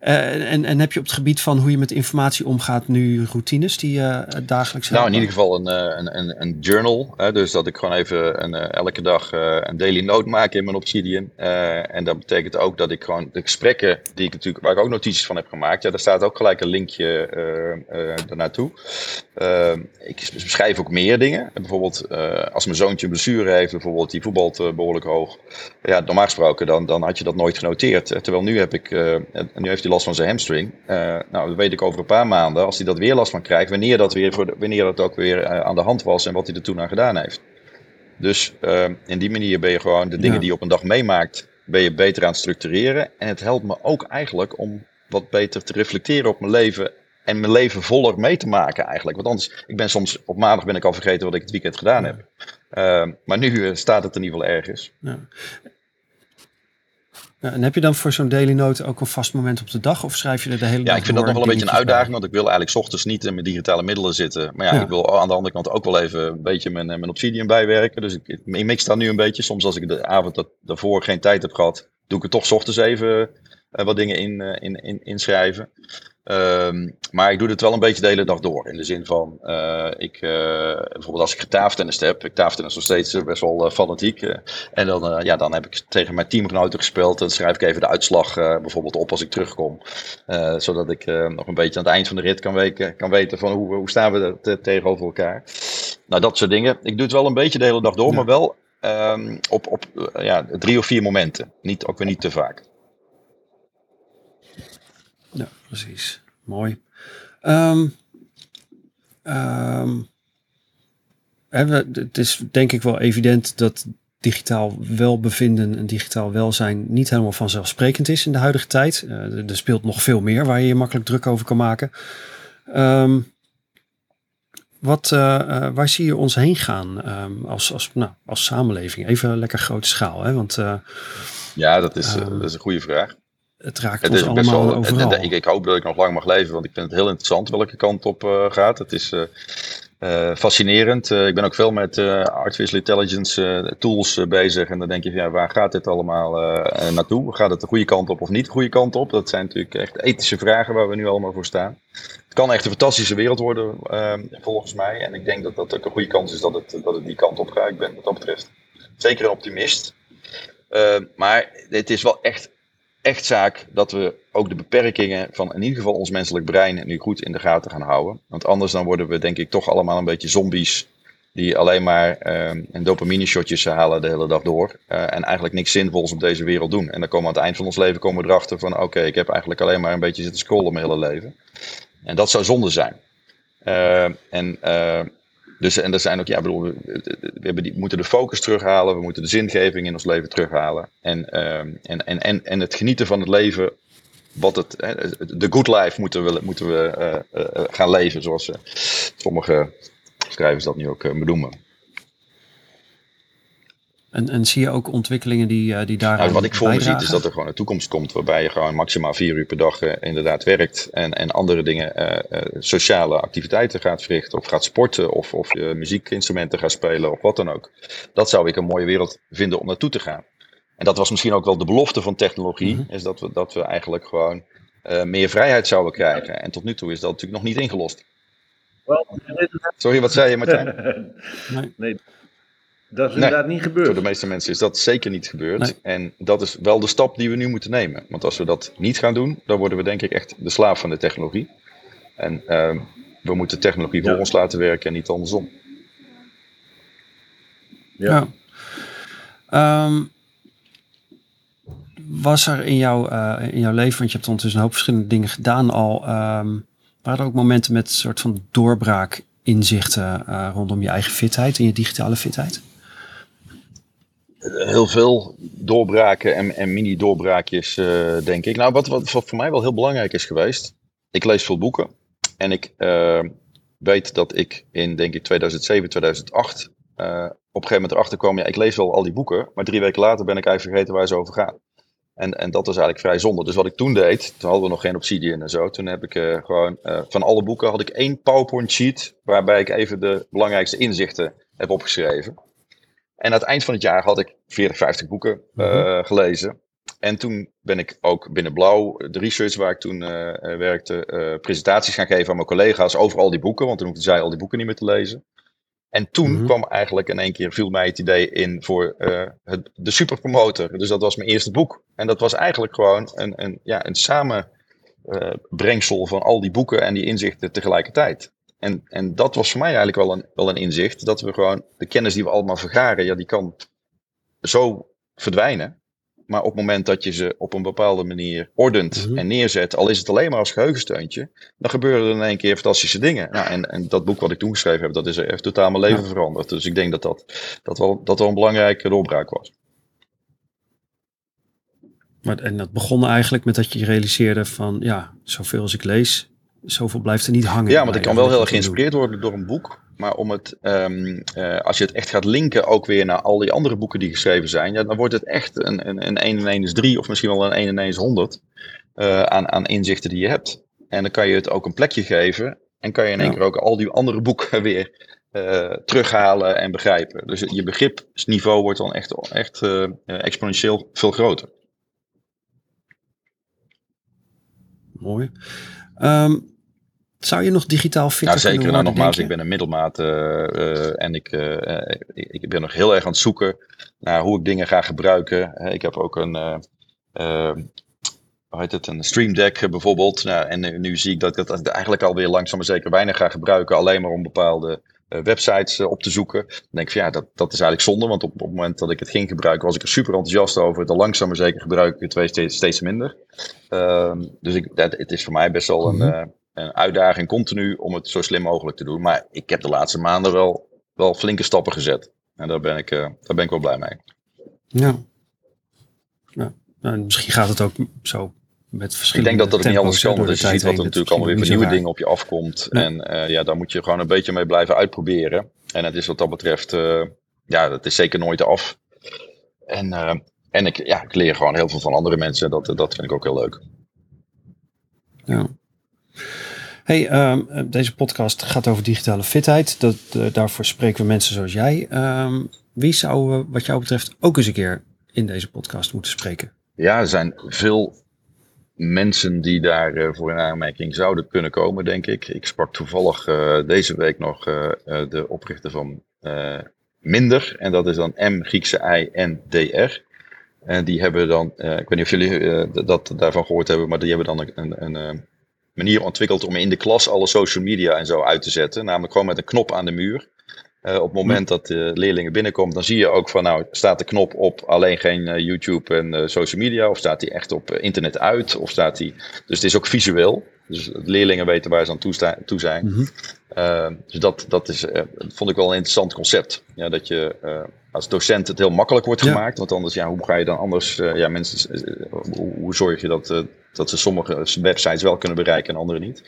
uh, en, en heb je op het gebied van hoe je met informatie omgaat nu routines die je uh, dagelijks Nou, in ieder geval een, uh, een, een, journal. Hè, dus dat ik gewoon even een, elke dag een daily note maak in mijn Obsidian. en dat betekent ook dat ik gewoon de gesprekken die ik natuurlijk, waar ik ook notities van heb gemaakt. Ja, daar staat ook gelijk een linkje daarnaartoe. ik beschrijf ook meer dingen. Bijvoorbeeld als mijn zoontje een blessure heeft, bijvoorbeeld die voetbalt behoorlijk hoog. Ja, normaal gesproken dan, dan had je dat nooit genoteerd. Terwijl nu heb ik, nu heeft hij last van zijn hamstring. Uh, nou, dat weet ik over een paar maanden. Als hij dat weer last van krijgt, wanneer dat, weer voor wanneer dat ook weer uh, aan de hand was en wat hij er toen aan gedaan heeft. Dus uh, in die manier ben je gewoon de dingen die je op een dag meemaakt, ben je beter aan het structureren. En het helpt me ook eigenlijk om wat beter te reflecteren op mijn leven en mijn leven voller mee te maken eigenlijk. Want anders, ik ben soms, op maandag ben ik al vergeten wat ik het weekend gedaan heb. Maar nu staat het in ieder geval ergens. Ja. Ja, en heb je dan voor zo'n daily note ook een vast moment op de dag of schrijf je er de hele dag Ja, ik vind dat nog wel een beetje een uitdaging, want ik wil eigenlijk ochtends niet in mijn digitale middelen zitten. Maar ja, ik wil aan de andere kant ook wel even een beetje mijn, mijn Obsidian bijwerken. Dus ik, ik mix dat nu een beetje. Soms als ik de avond dat, daarvoor geen tijd heb gehad, doe ik het toch ochtends even wat dingen in, uh, in, in, inschrijven. Um, maar ik doe het wel een beetje de hele dag door. In de zin van, uh, ik, uh, bijvoorbeeld als ik getaaftennis heb, ik taaftennis nog steeds eh, best wel fanatiek. en dan, ja, dan heb ik tegen mijn teamgenoten gespeeld. Dan schrijf ik even de uitslag bijvoorbeeld op als ik terugkom. zodat ik nog een beetje aan het eind van de rit kan, weken, kan weten van hoe, hoe staan we er tegenover elkaar. Nou, dat soort dingen. Ik doe het wel een beetje de hele dag door, maar wel um, op, op ja, drie of vier momenten. Niet, ook weer niet te vaak. Ja, precies. Mooi. Um, um, het is denk ik wel evident dat digitaal welbevinden en digitaal welzijn niet helemaal vanzelfsprekend is in de huidige tijd. Uh, er speelt nog veel meer waar je je makkelijk druk over kan maken. Um, wat, uh, uh, waar zie je ons heen gaan als, als, nou, als samenleving? Even lekker grote schaal. Hè? Want, ja, dat is, dat is een goede vraag het raakt het ons allemaal wel, overal. Ik, ik, hoop dat ik nog lang mag leven, want ik vind het heel interessant welke kant op uh, gaat. Het is uh, fascinerend. ik ben ook veel met artificial intelligence tools bezig. En dan denk je, ja, waar gaat dit allemaal naartoe? Gaat het de goede kant op of niet de goede kant op? Dat zijn natuurlijk echt ethische vragen waar we nu allemaal voor staan. Het kan echt een fantastische wereld worden, volgens mij. En ik denk dat dat ook een goede kans is dat het, dat het die kant op gaat. Ik ben wat dat betreft zeker een optimist. maar het is wel echt echt zaak dat we ook de beperkingen van in ieder geval ons menselijk brein nu goed in de gaten gaan houden. Want anders dan worden we denk ik toch allemaal een beetje zombies die alleen maar uh, dopamine shotjes halen de hele dag door. Uh, en eigenlijk niks zinvols op deze wereld doen. En dan komen we aan het eind van ons leven komen we erachter van oké, ik heb eigenlijk alleen maar een beetje zitten scrollen mijn hele leven. En dat zou zonde zijn. Uh, en dus en er zijn ook, ja, bedoel, we, hebben die, moeten de focus terughalen, we moeten de zingeving in ons leven terughalen. En, uh, en, en, en, en het genieten van het leven, wat het, de good life moeten we, moeten we uh, uh, gaan leven, zoals sommige schrijvers dat nu ook benoemen. En, en zie je ook ontwikkelingen die, uh, die daar. Nou, wat ik voor me zie is dat er gewoon een toekomst komt waarbij je gewoon maximaal vier uur per dag uh, inderdaad werkt en, en andere dingen, uh, sociale activiteiten gaat verrichten of gaat sporten of, of je muziekinstrumenten gaat spelen of wat dan ook. Dat zou ik een mooie wereld vinden om naartoe te gaan. En dat was misschien ook wel de belofte van technologie, mm -hmm. is dat we, dat we eigenlijk gewoon meer vrijheid zouden krijgen. En tot nu toe is dat natuurlijk nog niet ingelost. Sorry, wat zei je Martijn? nee. Dat is inderdaad niet gebeurd. Voor de meeste mensen is dat zeker niet gebeurd. En dat is wel de stap die we nu moeten nemen. Want als we dat niet gaan doen, dan worden we denk ik echt de slaaf van de technologie. En uh, we moeten technologie voor ons laten werken en niet andersom. Ja. Ehm, was er in, jouw in jouw leven, want je hebt ondertussen een hoop verschillende dingen gedaan al, um, waren er ook momenten met een soort van doorbraak inzichten rondom je eigen fitheid en je digitale fitheid? Heel veel doorbraken en, en mini-doorbraakjes, denk ik. Nou, wat, wat voor mij wel heel belangrijk is geweest. Ik lees veel boeken. En ik weet dat ik in, denk ik, 2007, 2008 uh, op een gegeven moment erachter kwam, ja, ik lees wel al die boeken, maar drie weken later ben ik eigenlijk vergeten waar ze over gaan. En, en dat was eigenlijk vrij zonde. Dus wat ik toen deed, toen hadden we nog geen Obsidian en zo, toen heb ik gewoon van alle boeken had ik één PowerPoint sheet waarbij ik even de belangrijkste inzichten heb opgeschreven. En aan het eind van het jaar had ik 40, 50 boeken mm -hmm. gelezen. En toen ben ik ook binnen Blauw, de research waar ik toen uh, werkte, uh, presentaties gaan geven aan mijn collega's over al die boeken. Want toen hoefden zij al die boeken niet meer te lezen. En toen mm -hmm. kwam eigenlijk in één keer, viel mij het idee in voor uh, het, de superpromotor. Dus dat was mijn eerste boek. En dat was eigenlijk gewoon een, een, ja, een samenbrengsel van al die boeken en die inzichten tegelijkertijd. En, en dat was voor mij eigenlijk wel een, wel een inzicht. Dat we gewoon de kennis die we allemaal vergaren, ja, die kan zo verdwijnen. Maar op het moment dat je ze op een bepaalde manier ordent mm -hmm. en neerzet, al is het alleen maar als geheugensteuntje, dan gebeuren er in één keer fantastische dingen. Nou, en, en dat boek wat ik toen geschreven heb, dat is echt totaal mijn leven ja. veranderd. Dus ik denk dat dat, dat, wel, dat wel een belangrijke doorbraak was. Maar, en dat begon eigenlijk met dat je realiseerde van, ja, zoveel als ik lees, zoveel blijft er niet hangen. Ja, want ik kan wel heel erg geïnspireerd worden door een boek. Maar om het, um, uh, als je het echt gaat linken ook weer naar al die andere boeken die geschreven zijn, ja, dan wordt het echt een, een, een 1 en 1 is 3 of misschien wel een 1 en 1 is 100 uh, aan, aan inzichten die je hebt. En dan kan je het ook een plekje geven en kan je in één ja. keer ook al die andere boeken weer uh, terughalen en begrijpen. Dus je begripsniveau wordt dan echt, echt exponentieel veel groter. Mooi. Um, zou je nog digitaal fit nou, zeker. Nou, nogmaals, ik ben een middelmaat uh, uh, en ik, uh, ik ben nog heel erg aan het zoeken naar hoe ik dingen ga gebruiken. ik heb ook een, hoe heet het, een Stream Deck bijvoorbeeld. Nou, en nu, zie ik dat ik dat eigenlijk alweer langzaam maar zeker weinig ga gebruiken. Alleen maar om bepaalde websites op te zoeken. Dan denk ik van ja, dat, dat is eigenlijk zonde. Want op, op het moment dat ik het ging gebruiken, was ik er super enthousiast over. Dan langzaam maar zeker gebruik ik het steeds, steeds minder. Ehm, dus ik, dat, het is voor mij best wel een... Mm -hmm een uitdaging continu om het zo slim mogelijk te doen. Maar ik heb de laatste maanden wel, wel flinke stappen gezet. En daar ben ik, uh, daar ben ik wel blij mee. Ja. ja. Nou, misschien gaat het ook zo met verschillende Ik denk dat dat niet anders kan. Dus je ziet wat er natuurlijk allemaal weer voor nieuwe dingen op je afkomt. Ja. En uh, ja, daar moet je gewoon een beetje mee blijven uitproberen. En het is wat dat betreft, uh, ja, dat is zeker nooit af. En, en ik, ja, ik leer gewoon heel veel van andere mensen. Dat, dat vind ik ook heel leuk. Ja. Hey, um, deze podcast gaat over digitale fitheid. Dat, uh, daarvoor spreken we mensen zoals jij. Um, wie zou, uh, wat jou betreft, ook eens een keer in deze podcast moeten spreken? Ja, er zijn veel mensen die uh, voor in aanmerking zouden kunnen komen, denk ik. Ik sprak toevallig deze week nog de oprichter van Minder. En dat is dan M, Griekse I, N, D, R. En die hebben dan, ik weet niet of jullie dat daarvan gehoord hebben, maar die hebben dan een, een manier ontwikkeld om in de klas alle social media en zo uit te zetten. Namelijk gewoon met een knop aan de muur. Uh, op het moment dat de leerlingen binnenkomen, dan zie je ook van nou, staat de knop op alleen geen uh, YouTube en uh, social media, of staat die echt op internet uit, of staat die. Dus het is ook visueel. Dus leerlingen weten waar ze aan toe, toe zijn. Mm -hmm. dus dat, dat is, vond ik wel een interessant concept. Ja, dat je als docent het heel makkelijk wordt gemaakt. Want anders, ja, hoe ga je dan anders, ja, mensen, hoe, hoe zorg je dat dat ze sommige websites wel kunnen bereiken en andere niet.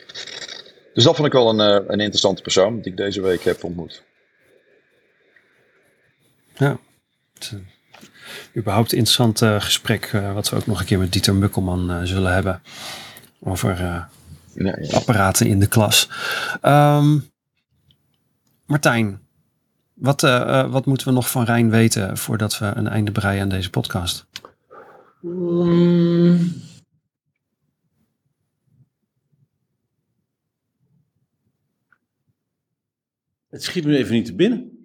Dus dat vond ik wel een, uh, een interessante persoon die ik deze week heb ontmoet. Ja, het, uh, überhaupt interessant uh, gesprek, wat we ook nog een keer met Dieter Mukkelman zullen hebben. Over ja, ja. apparaten in de klas. Um, Martijn, wat, wat moeten we nog van Rijn weten voordat we een einde breien aan deze podcast? Mm. Het schiet me even niet te binnen.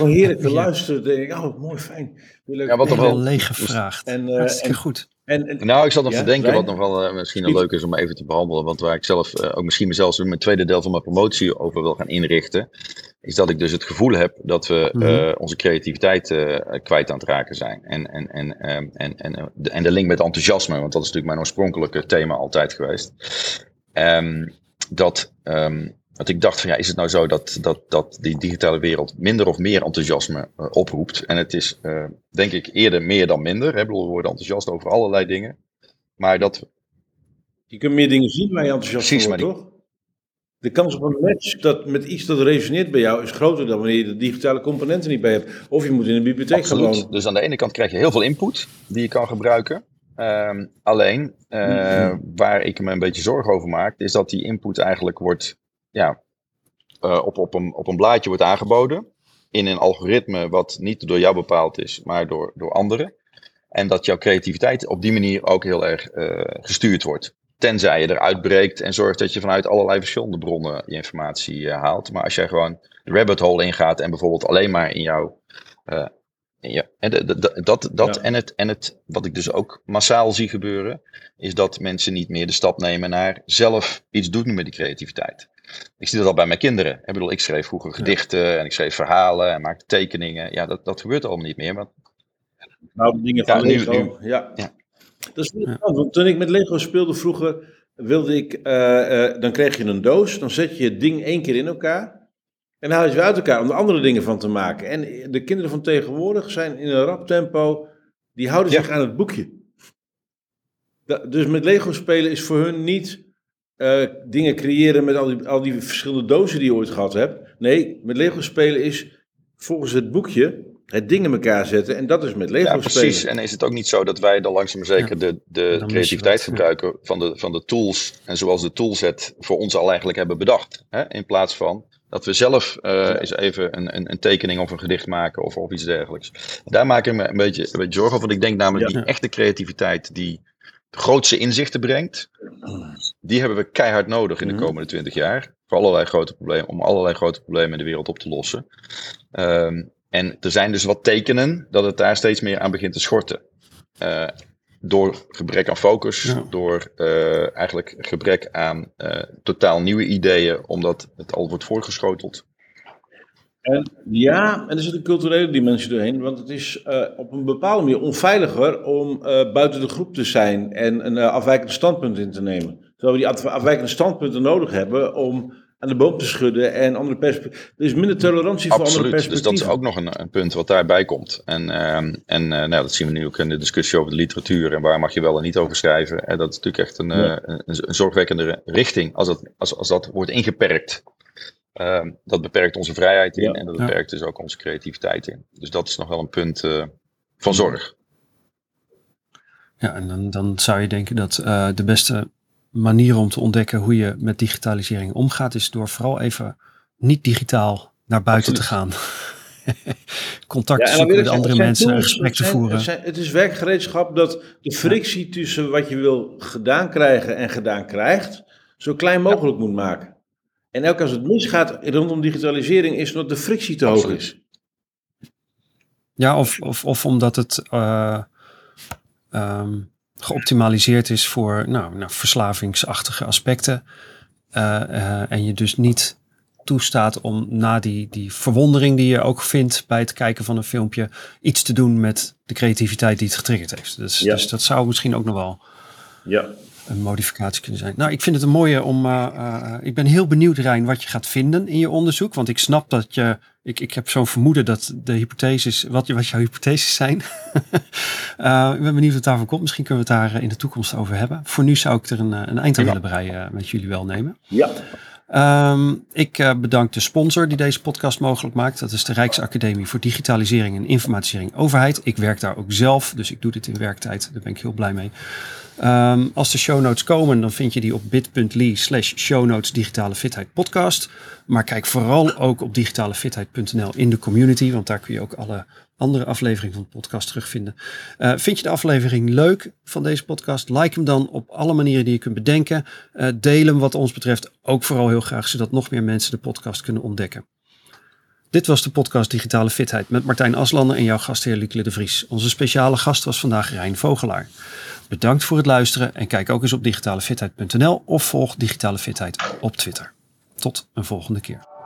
Oh, heerlijk te ja. luisteren. Denk ik, oh, mooi, fijn. Leuk. Ja, wat nog wel leeg gevraagd. En, uh, en, goed. En, en, nou, ik zat nog ja, te denken wat nog wel uh, misschien een leuk is om even te behandelen. Want waar ik zelf uh, ook misschien mezelf mijn tweede deel van mijn promotie over wil gaan inrichten. is dat ik dus het gevoel heb dat we mhm. onze creativiteit kwijt aan het raken zijn. En, en, en, ehm, en, en, de, en de link met enthousiasme, want dat is natuurlijk mijn oorspronkelijke thema altijd geweest. Um, dat, um, dat ik dacht van ja, is het nou zo dat, dat, dat die digitale wereld minder of meer enthousiasme oproept? En het is denk ik eerder meer dan minder. Hè? Bedoel, we worden enthousiast over allerlei dingen. Maar dat... Je kunt meer dingen zien waar je enthousiast Precies, wordt, toch? De kans op een match dat met iets dat resoneert bij jou is groter dan wanneer je de digitale componenten niet bij hebt. Of je moet in een bibliotheek Absoluut. gewoon. Dus aan de ene kant krijg je heel veel input die je kan gebruiken. Ehm, alleen, uh, waar ik me een beetje zorgen over maak, is dat die input eigenlijk wordt, ja, uh, op, op, een, op een blaadje wordt aangeboden. In een algoritme wat niet door jou bepaald is, maar door, door anderen. En dat jouw creativiteit op die manier ook heel erg uh, gestuurd wordt. Tenzij je eruit breekt en zorgt dat je vanuit allerlei verschillende bronnen je informatie uh, haalt. Maar als jij gewoon de rabbit hole ingaat en bijvoorbeeld alleen maar in jouw. Ja, en dat, dat, en, het, en het, wat ik dus ook massaal zie gebeuren, is dat mensen niet meer de stap nemen naar zelf iets doen met die creativiteit. Ik zie dat al bij mijn kinderen. Ik bedoel, ik schreef vroeger gedichten en ik schreef verhalen en maakte tekeningen. Ja, dat, dat gebeurt allemaal niet meer. Maar nou, dingen van ja, Lego. Nu, ja. ja. Dat is interessant, want toen ik met Lego speelde vroeger, wilde ik, uh, uh, dan kreeg je een doos, dan zet je het ding één keer in elkaar. En dan haal je het uit elkaar om er andere dingen van te maken. En de kinderen van tegenwoordig zijn in een rap tempo, die houden zich aan het boekje. dus met Lego spelen is voor hun niet uh, dingen creëren met al die, al die verschillende dozen die je ooit gehad hebt. Nee, met Lego spelen is volgens het boekje het ding in elkaar zetten. En dat is met Lego ja, precies. En is het ook niet zo dat wij dan langzaam zeker de, de creativiteit gebruiken van de, van de tools. En zoals de toolset voor ons al eigenlijk hebben bedacht. Hè? In plaats van dat we zelf uh, eens even een, een, een, tekening of een gedicht maken of, of iets dergelijks. Daar maak ik me een beetje, een beetje zorgen over. Want ik denk namelijk die echte creativiteit die de grootste inzichten brengt. Die hebben we keihard nodig in de mhm. komende twintig jaar. Voor allerlei grote problemen, om allerlei grote problemen in de wereld op te lossen. Um, en er zijn dus wat tekenen dat het daar steeds meer aan begint te schorten. Uh, door gebrek aan focus, door uh, eigenlijk gebrek aan uh, totaal nieuwe ideeën, omdat het al wordt voorgeschoteld. En ja, en er zit een culturele dimensie doorheen, want het is uh, op een bepaalde manier onveiliger om buiten de groep te zijn en een afwijkend standpunt in te nemen. Terwijl we die afwijkende standpunten nodig hebben om aan de boom te schudden en andere perspectieven. Er is minder tolerantie voor andere perspectieven. Dus dat is ook nog een, een punt wat daarbij komt. En, uh, en uh, nou, dat zien we nu ook in de discussie over de literatuur en waar mag je wel en niet over schrijven. En dat is natuurlijk echt een, ja. uh, een, een, zorgwekkende richting als dat, als, als dat wordt ingeperkt. Ehm, dat beperkt onze vrijheid in ja. en dat beperkt dus ook onze creativiteit in. Dus dat is nog wel een punt eh, van zorg. Ja, en dan, dan zou je denken dat de beste manier om te ontdekken hoe je met digitalisering omgaat, is door vooral even niet digitaal naar buiten te gaan. Contact te zoeken met andere mensen, een gesprek te voeren. Het, het, is werkgereedschap dat de frictie tussen wat je wil gedaan krijgen en gedaan krijgt, zo klein mogelijk moet maken. En elke als het misgaat rondom digitalisering, is dat de frictie te hoog is. Ja, of, of, of omdat het uh, um, geoptimaliseerd is voor nou, nou verslavingsachtige aspecten. Uh, uh, en je dus niet toestaat om na die, die verwondering die je ook vindt bij het kijken van een filmpje, iets te doen met de creativiteit die het getriggerd heeft. Dus, ja. dus dat zou misschien ook nog wel ja een modificatie kunnen zijn. Nou, ik vind het een mooie om. Uh, uh, ik ben heel benieuwd, Rijn, wat je gaat vinden in je onderzoek. Want ik snap dat je. Ik, ik heb zo'n vermoeden dat de hypotheses. Wat, wat jouw hypotheses zijn. uh, ik ben benieuwd wat daarvan komt. Misschien kunnen we het daar in de toekomst over hebben. Voor nu zou ik er een, een eind aan willen breien met jullie wel nemen. Ja. Um, ik uh, bedank de sponsor die deze podcast mogelijk maakt. Dat is de Rijksacademie voor Digitalisering en Informatisering Overheid. Ik werk daar ook zelf, dus ik doe dit in werktijd. Daar ben ik heel blij mee. Um, als de show notes komen, dan vind je die op bit.ly slash show notes digitale fitheid podcast. Maar kijk vooral ook op digitalefitheid.nl in de community, want daar kun je ook alle andere afleveringen van de podcast terugvinden. Uh, vind je de aflevering leuk van deze podcast? Like hem dan op alle manieren die je kunt bedenken. Uh, deel hem wat ons betreft ook vooral heel graag, zodat nog meer mensen de podcast kunnen ontdekken. Dit was de podcast Digitale Fitheid met Martijn Aslander en jouw gastheer Lukle de Vries. Onze speciale gast was vandaag Rijn Vogelaar. Bedankt voor het luisteren en kijk ook eens op digitalefitheid.nl of volg Digitale Fitheid op Twitter. Tot een volgende keer.